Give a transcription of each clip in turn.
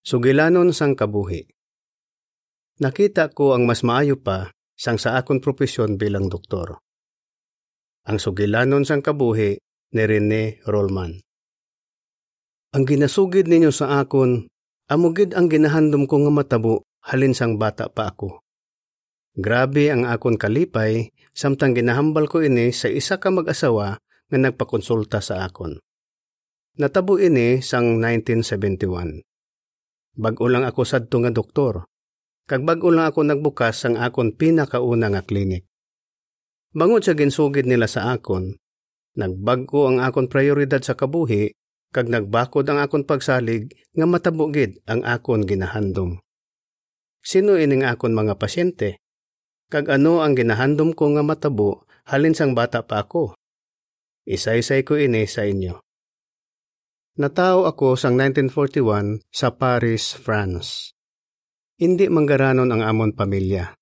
Sugilanon sang kabuhi. Nakita ko ang mas maayo pa sang sa akon propesyon bilang doktor. Ang sugilanon sang kabuhi ni Rene Rollman. Ang ginasugid ninyo sa akon, amugid ang ginahandom ko nga matabo halin sang bata pa ako. Grabe ang akon kalipay, samtang ginahambal ko ini sa isa ka mag-asawa nga nagpakonsulta sa akon. Natabo ini sang 1971. Bag-o lang ako sadto nga doktor. Kag bag-o lang ako nagbukas sang akon pinakauna nga klinik. Bangod sa ginsugid nila sa akon, nagbag-o ang akon prioridad sa kabuhi kag nagbakod ang akon pagsalig nga matabugid ang akon ginahandom. Sino ining akon mga pasyente? Kag ano ang ginahandom ko nga matabo halin sang bata pa ako? Isaysay ko ini sa inyo. Natao ako sang 1941 sa Paris, France. Hindi manggaranon ang amon pamilya.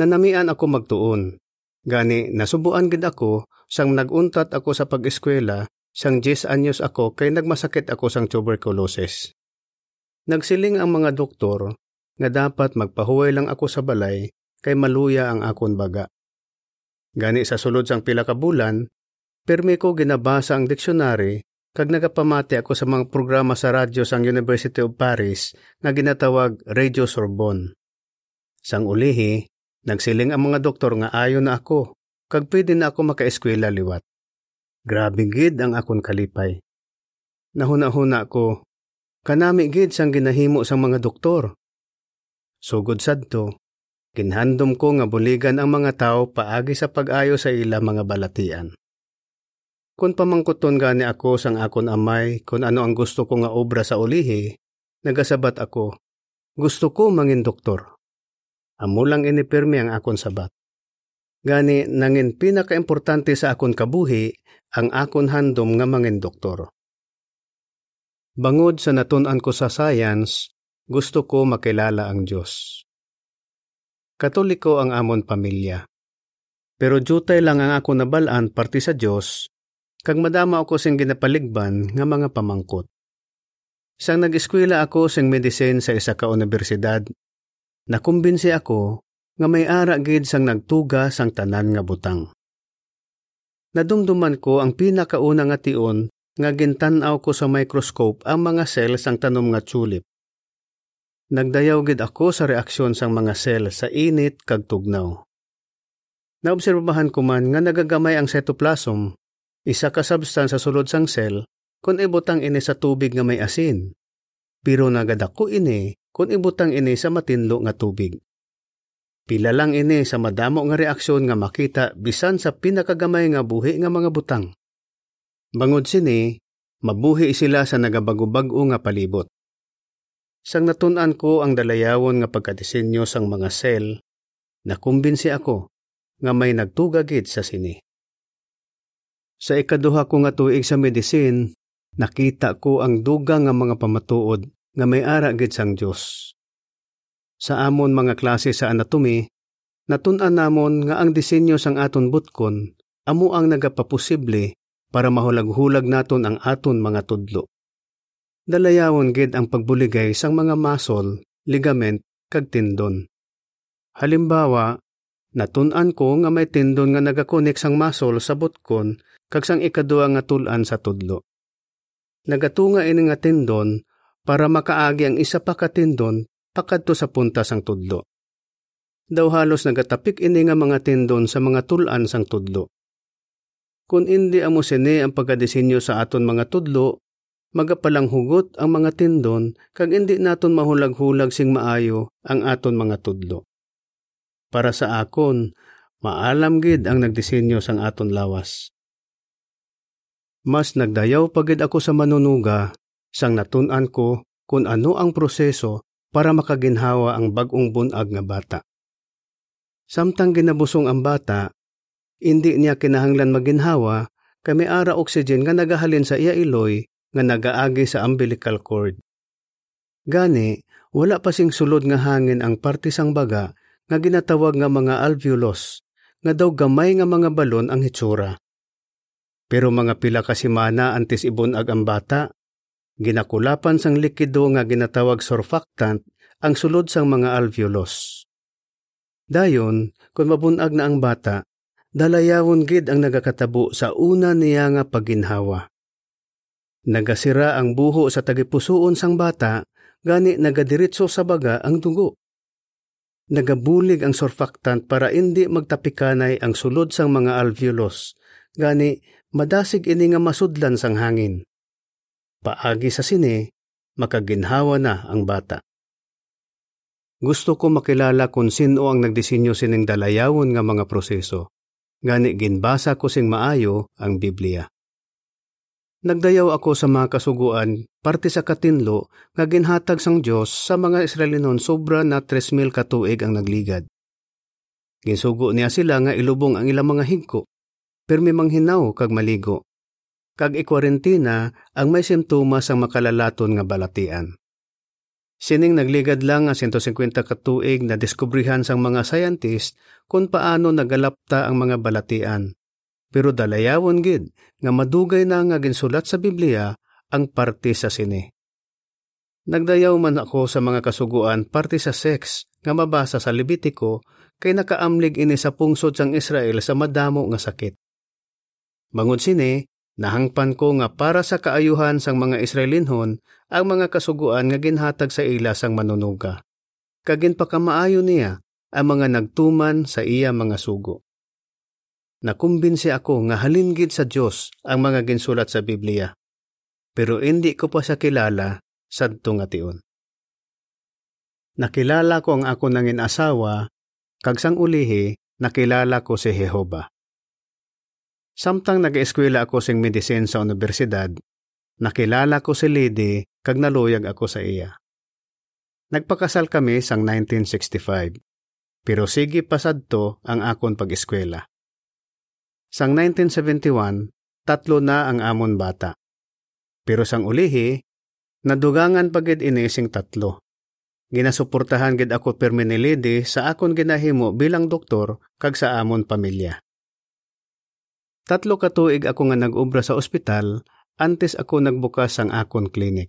Nanamian ako magtuon. Gani nasubuan gid ako sang naguntat ako sa pag-eskwela sang 10 anyos ako kay nagmasakit ako sang tuberculosis. Nagsiling ang mga doktor nga dapat magpahuway lang ako sa balay kay maluya ang akon baga. Gani sa sulod sang pila ka bulan, permi ko ginabasa ang diksyonary kag nagapamati ako sa mga programa sa radyo sang University of Paris nga ginatawag Radio Sorbonne. Sang ulihi, nagsiling ang mga doktor nga ayo na ako, kag pwede na ako makaeskwela liwat. Grabe gid ang akon kalipay. Nahuna-huna ko, kanami gid sang ginahimo sang mga doktor. Sugod sadto, kinhandom ko nga buligan ang mga tao paagi sa pag-ayo sa ila mga balatian. Kung pamangkuton gani ako sang akon amay kung ano ang gusto ko nga obra sa ulihi, nagasabat ako, gusto ko mangin doktor. Amo lang inipirmi ang akon sabat. Gani nangin pinakaimportante sa akon kabuhi ang akon handom nga mangin doktor. Bangod sa natun-an ko sa science, gusto ko makilala ang Diyos. Katoliko ang amon pamilya. Pero jutay lang ang ako nabalaan parti sa Diyos kag madama ako sing ginapaligban nga mga pamangkot. Sang nag-eskwela ako sing medicine sa isa ka universidad, nakumbinsi ako nga may ara gid sang nagtuga sang tanan nga butang. Nadumduman ko ang pinakauna nga tion nga gintan-aw ko sa microscope ang mga cell sang tanom nga tulip. Nagdayaw gid ako sa reaksyon sang mga cell sa init kag tugnaw. Naobserbahan ko man nga nagagamay ang cytoplasm isa ka substance sa sulod sang cell kung ibutang ini sa tubig nga may asin. Pero nagadako ini kung ibutang ini sa matinlo nga tubig. Pila lang ini sa madamo nga reaksyon nga makita bisan sa pinakagamay nga buhi nga mga butang. Bangod sini, mabuhi sila sa nagabago-bago nga palibot. Sang natunan ko ang dalayawon nga pagkadisenyo sang mga cell, nakumbinsi ako nga may nagtugagid sa sini. Sa ikaduha ko nga tuig sa medicine, nakita ko ang duga nga mga pamatuod nga may ara gid sang Dios. Sa amon mga klase sa anatomy, natun-an namon nga ang disenyo sang aton butkon amo ang nagapaposible para mahulag-hulag naton ang aton mga tudlo. Dalayawon gid ang pagbuligay sang mga muscle, ligament kag tendon. Halimbawa, natun-an ko nga may tendon nga nagakonek sang muscle sa butkon kag sang ikaduha nga tulan sa tudlo. Nagatunga ini nga tendon para makaagi ang isa pa ka tendon pakadto sa punta sang tudlo. Daw halos nagatapik ini nga mga tendon sa mga tulan sang tudlo. Kung hindi amo sini ang pagkadisenyo sa aton mga tudlo, magapalang hugot ang mga tendon kag hindi naton mahulag-hulag sing maayo ang aton mga tudlo. Para sa akon, maalam gid ang nagdisenyo sang aton lawas. Mas nagdayaw pagid ako sa manunuga sang natunan ko kung ano ang proseso para makaginhawa ang bagong bunag nga bata. Samtang ginabusong ang bata, hindi niya kinahanglan maginhawa kami ara oxygen nga nagahalin sa iya iloy nga nagaagi sa umbilical cord. Gani, wala pa sing sulod nga hangin ang parte sang baga nga ginatawag nga mga alveolos nga daw gamay nga mga balon ang hitsura. Pero mga pila ka simana antes ibunag ang bata, Ginakulapan sang likido nga ginatawag surfactant ang sulod sang mga alveolos. Dayon, kung mabunag na ang bata, dalayawon gid ang nagakatabo sa una niya nga paginhawa. Nagasira ang buho sa tagipusoon sang bata, gani nagadiritso sa baga ang dugo. Nagabulig ang surfactant para hindi magtapikanay ang sulod sang mga alveolos, gani madasig ini nga masudlan sang hangin. Paagi sa sine, makaginhawa na ang bata. Gusto ko makilala kung sino ang nagdisenyo sining dalayawon nga mga proseso. Gani ginbasa ko sing maayo ang Biblia. Nagdayaw ako sa mga kasuguan, parte sa katinlo, nga ginhatag sang Dios sa mga Israelinon sobra na 3,000 katuig ang nagligad. Ginsugo niya sila nga ilubong ang ilang mga higko, permi manghinaw kag maligo kag ikwarentina ang may simptomas ang makalalaton nga balatian. Sining nagligad lang nga 150 katuig na diskubrihan sang mga scientist kung paano nagalapta ang mga balatian. Pero dalayawon gid nga madugay na nga ginsulat sa Biblia ang parte sa sine. Nagdayaw man ako sa mga kasuguan parte sa sex nga mabasa sa Levitico kay nakaamlig ini sa pungsod sang Israel sa madamo nga sakit. Bangod sini, Nahangpan ko nga para sa kaayuhan sang mga Israelinhon ang mga kasuguan nga ginhatag sa ila sang manunuga. Kagin pa niya ang mga nagtuman sa iya mga sugo. Nakumbinsi ako nga halingid sa Dios ang mga ginsulat sa Biblia. Pero hindi ko pa sa kilala sadto nga tiun. Nakilala ko ang ako nangin asawa, kag sang ulihi nakilala ko si Jehova. Samtang nag-eskwela ako sing medicine sa universidad, nakilala ko si Lady kag naluyag ako sa iya. Nagpakasal kami sang 1965, pero sige pasadto ang akon pag-eskwela. Sang 1971, tatlo na ang amon bata. Pero sang ulihi, nadugangan pagid ini sing tatlo. Ginasuportahan gid ako permi ni Lady sa akon ginahimo bilang doktor kag sa amon pamilya. Tatlo ka tuig ako nga nag-obra sa ospital antes ako nagbukas ang akon klinik.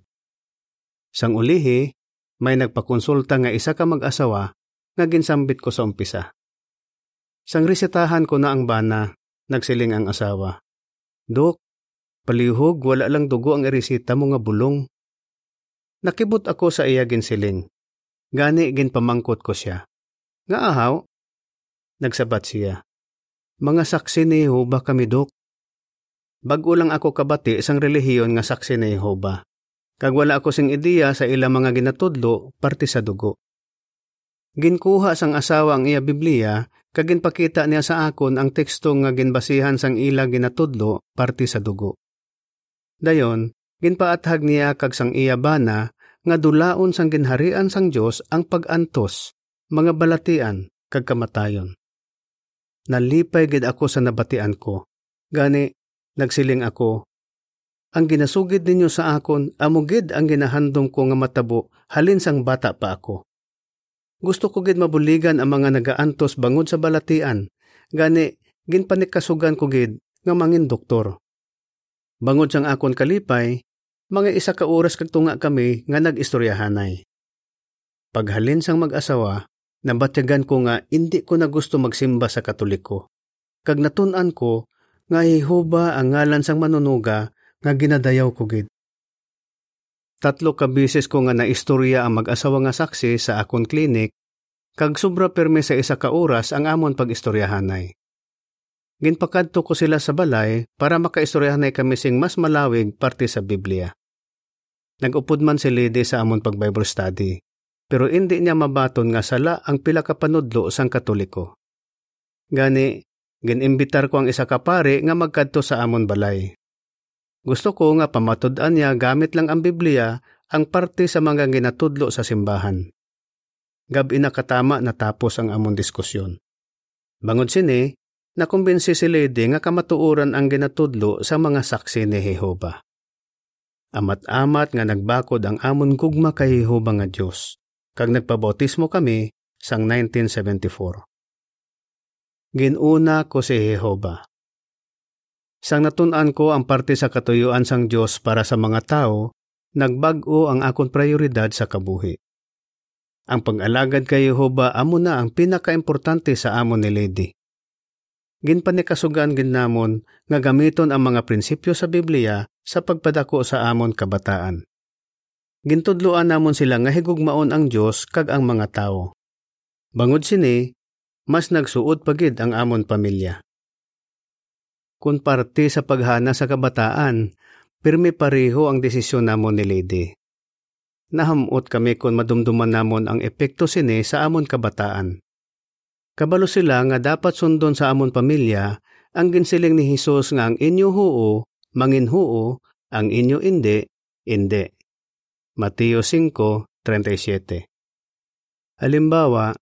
Sang ulihi, may nagpakonsulta nga isa ka mag-asawa nga ginsambit ko sa umpisa. Sang resetahan ko na ang bana, nagsiling ang asawa. Dok, palihog wala lang dugo ang iresita mo nga bulong. Nakibot ako sa iya ginsiling. Gani ginpamangkot ko siya. Nga ahaw? Nagsabat siya. Mga saksi ni Jehova kami, Dok. Bago lang ako kabati isang relihiyon nga saksi ni Jehova. Kag wala ako sing ideya sa ilang mga ginatudlo parte sa dugo. Ginkuha sang asawa ang iya Biblia kag ginpakita niya sa akon ang teksto nga ginbasihan sang ila ginatudlo parte sa dugo. Dayon, ginpaathag niya kag sang iya bana nga dulaon sang ginharian sang Dios ang pag-antos, mga balatian kag kamatayon nalipay gid ako sa nabatian ko. Gani, nagsiling ako, ang ginasugid ninyo sa akon, amo gid ang ginahandom ko nga matabo, halin sang bata pa ako. Gusto ko gid mabuligan ang mga nagaantos bangod sa balatian, gani ginpanikasugan ko gid nga mangin doktor. Bangod sang akon kalipay, mga isa ka oras kag tunga kami nga nag-istoryahanay. Paghalin sang mag-asawa, Nabatyagan ko nga hindi ko na gusto magsimba sa katoliko. Kag natunan ko nga Jehova ang ngalan sang manunuga nga ginadayaw ko gid. Tatlo ka bisis ko nga naistorya ang mag-asawa nga saksi sa akon klinik kag sobra perme sa isa ka oras ang amon pag-istoryahanay. Ginpakadto ko sila sa balay para makaistoryahanay kami sing mas malawig parte sa Biblia. Nagupod man si Lady sa amon pag-Bible study pero hindi niya mabaton nga sala ang pila ka panudlo sang katoliko. Gani, ginimbitar ko ang isa ka pare nga magkadto sa amon balay. Gusto ko nga pamatud-an niya gamit lang ang Biblia ang parte sa mga ginatudlo sa simbahan. Gabi na katama natapos ang amon diskusyon. Bangod sini, nakumbinsi si Lady nga kamatuuran ang ginatudlo sa mga saksi ni Jehova. Amat-amat nga nagbakod ang amon gugma kay Jehova nga Diyos kag nagpabautismo kami sang 1974. Ginuna ko si Jehova. Sang natunan ko ang parte sa katuyuan sang Dios para sa mga tao, nagbag-o ang akon prioridad sa kabuhi. Ang pag-alagad kay Jehova amo na ang pinakaimportante sa amon ni Lady. Ginpanikasugan gin namon nga gamiton ang mga prinsipyo sa Biblia sa pagpadako sa amon kabataan. Gintudloan namon sila nga higugmaon ang Dios kag ang mga tawo. Bangod sini, mas nagsuod pagid ang amon pamilya. Kung parte sa paghana sa kabataan, pirmi pareho ang desisyon namon ni Lady. Nahamot kami kung madumduman namon ang epekto sini sa amon kabataan. Kabalo sila nga dapat sundon sa amon pamilya ang ginsiling ni Hesus nga ang inyo huo, mangin huo, ang inyo indi, indi. Mateo 5:37. Halimbawa,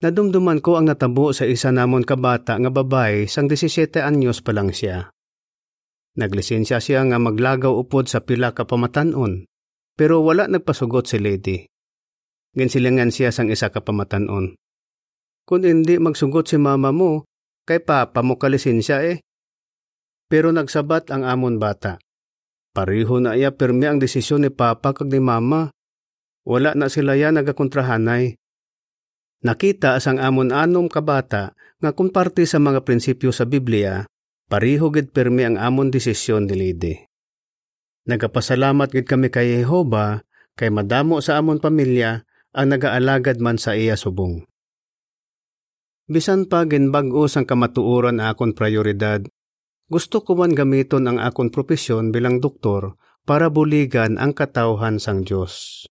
nadumduman ko ang natabo sa isa namon kabata nga babae sang 17 anyos pa lang siya. Naglisensya siya nga maglagaw upod sa pila ka pamatanon, pero wala nagpasugot si lady. Ginsilingan siya sang isa ka pamatanon. Kung hindi magsugot si mama mo, kay papa mo kalisin siya eh. Pero nagsabat ang amon bata. Pariho na iya pirmi ang desisyon ni papa kag ni mama. Wala na sila yan nagakontrahanay. Nakita sang amon anom kabata nga kung parte sa mga prinsipyo sa Biblia, pariho gid pirmi ang amon desisyon ni Lady. Nagapasalamat gid kami kay Jehova kay madamo sa amon pamilya ang nagaalagad man sa iya subong. Bisan pa ginbag-o sang kamatuoran akon prioridad, gusto ko man gamiton ang akon propesyon bilang doktor para buligan ang katawhan sang Dios.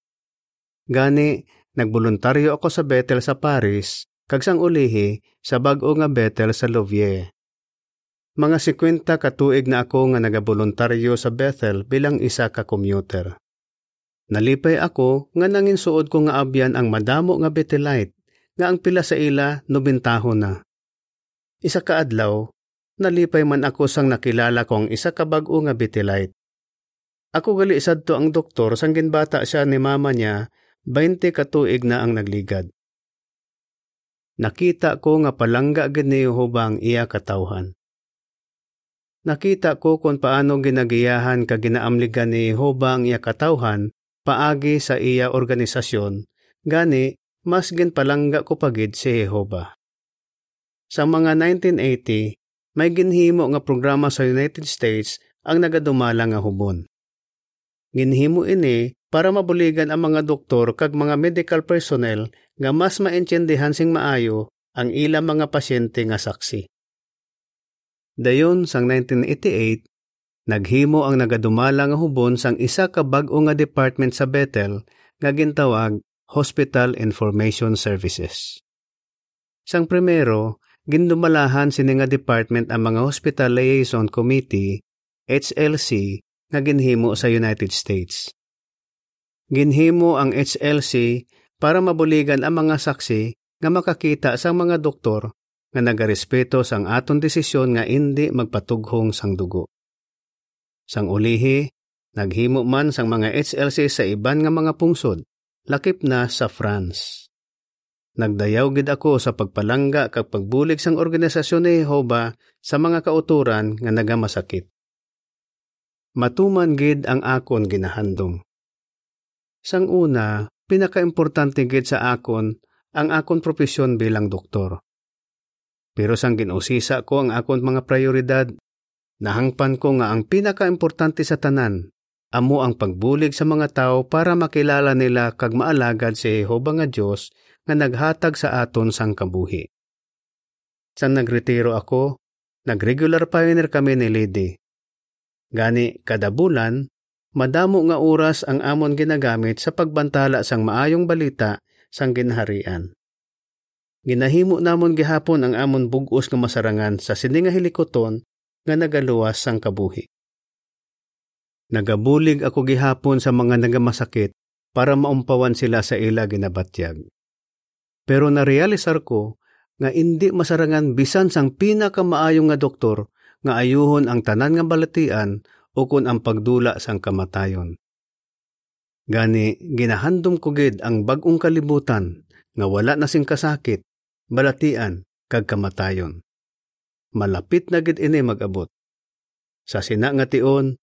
Gani, nagboluntaryo ako sa Bethel sa Paris, kag sang ulihi sa bag-o nga Bethel sa Louviers. Mga 50 katuig na ako nga nagaboluntaryo sa Bethel bilang isa ka commuter. Nalipay ako nga nangin suod ko nga abyan ang madamo nga Bethelite nga ang pila sa ila nubintaho na. Isa ka adlaw, nalipay man ako sang nakilala kong isa ka bag-o nga Bethelite. Ako gali sadto ang doktor sang ginbata siya ni mama niya, 20 katuig na ang nagligad. Nakita ko nga palangga gid ni Jehova ang iya katawhan. Nakita ko kung paano ginagiyahan ka ginaamligan ni Jehova ang iya katawhan paagi sa iya organisasyon, gani mas ginpalangga ko pagid si Jehova. Sa mga 1980, may ginhimo nga programa sa United States ang nagadumala nga hubon. Ginhimo ini para mabuligan ang mga doktor kag mga medical personnel nga mas maintindihan sing maayo ang ilang mga pasyente nga saksi. Dayon sang 1988, naghimo ang nagadumala nga hubon sang isa ka bag-o nga department sa Bethel nga gintawag Hospital Information Services. Sang primero, gindumalahan sini nga department ang mga Hospital Liaison Committee, HLC, nga ginhimo sa United States. Ginhimo ang HLC para mabuligan ang mga saksi nga makakita sa mga doktor nga nagarespeto sang aton desisyon nga indi magpatughong sang dugo. Sang ulihi, naghimo man sang mga HLC sa iban nga mga pungsod lakip na sa France. Nagdayaw gid ako sa pagpalangga kag pagbulig sang organisasyon ni Jehova sa mga kauturan nga nagamasakit. Matuman gid ang akon ginahandom. Sang una, pinakaimportante gid sa akon ang akon propesyon bilang doktor. Pero sang ginusisa ko ang akon mga prioridad, nahangpan ko nga ang pinakaimportante sa tanan amo ang pagbulig sa mga tao para makilala nila kag maalagad si Jehova nga Dios nga naghatag sa aton sang kabuhi. Sa nagretiro ako, nagregular pioneer kami ni Lady. Gani kada bulan, madamo nga oras ang amon ginagamit sa pagbantala sang maayong balita sang ginharian. Ginahimo namon gihapon ang amon bugos nga masarangan sa sininga hilikoton nga nagaluwas sang kabuhi. Nagabulig ako gihapon sa mga nagamasakit para maumpawan sila sa ila ginabatyag. Pero narealisar ko nga indi masarangan bisan sang pinakamaayong nga doktor nga ayuhon ang tanan nga balatian o kun ang pagdula sang kamatayon. Gani ginahandom ko gid ang bag-ong kalibutan nga wala na sing kasakit, balatian kag kamatayon. Malapit na gid ini magabot. Sa sina nga tion,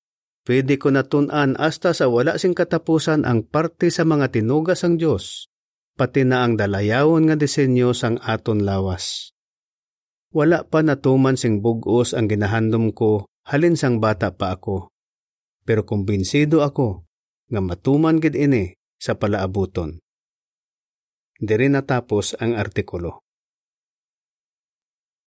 Pwede ko natun-an hasta sa wala sing katapusan ang parte sa mga tinugas ang Dios, pati na ang dalayawon nga disenyo sang aton lawas. Wala pa natuman sing bugos ang ginahandom ko halin sang bata pa ako. Pero kumbinsido ako nga matuman gid ini sa palaabuton. Diri natapos ang artikulo.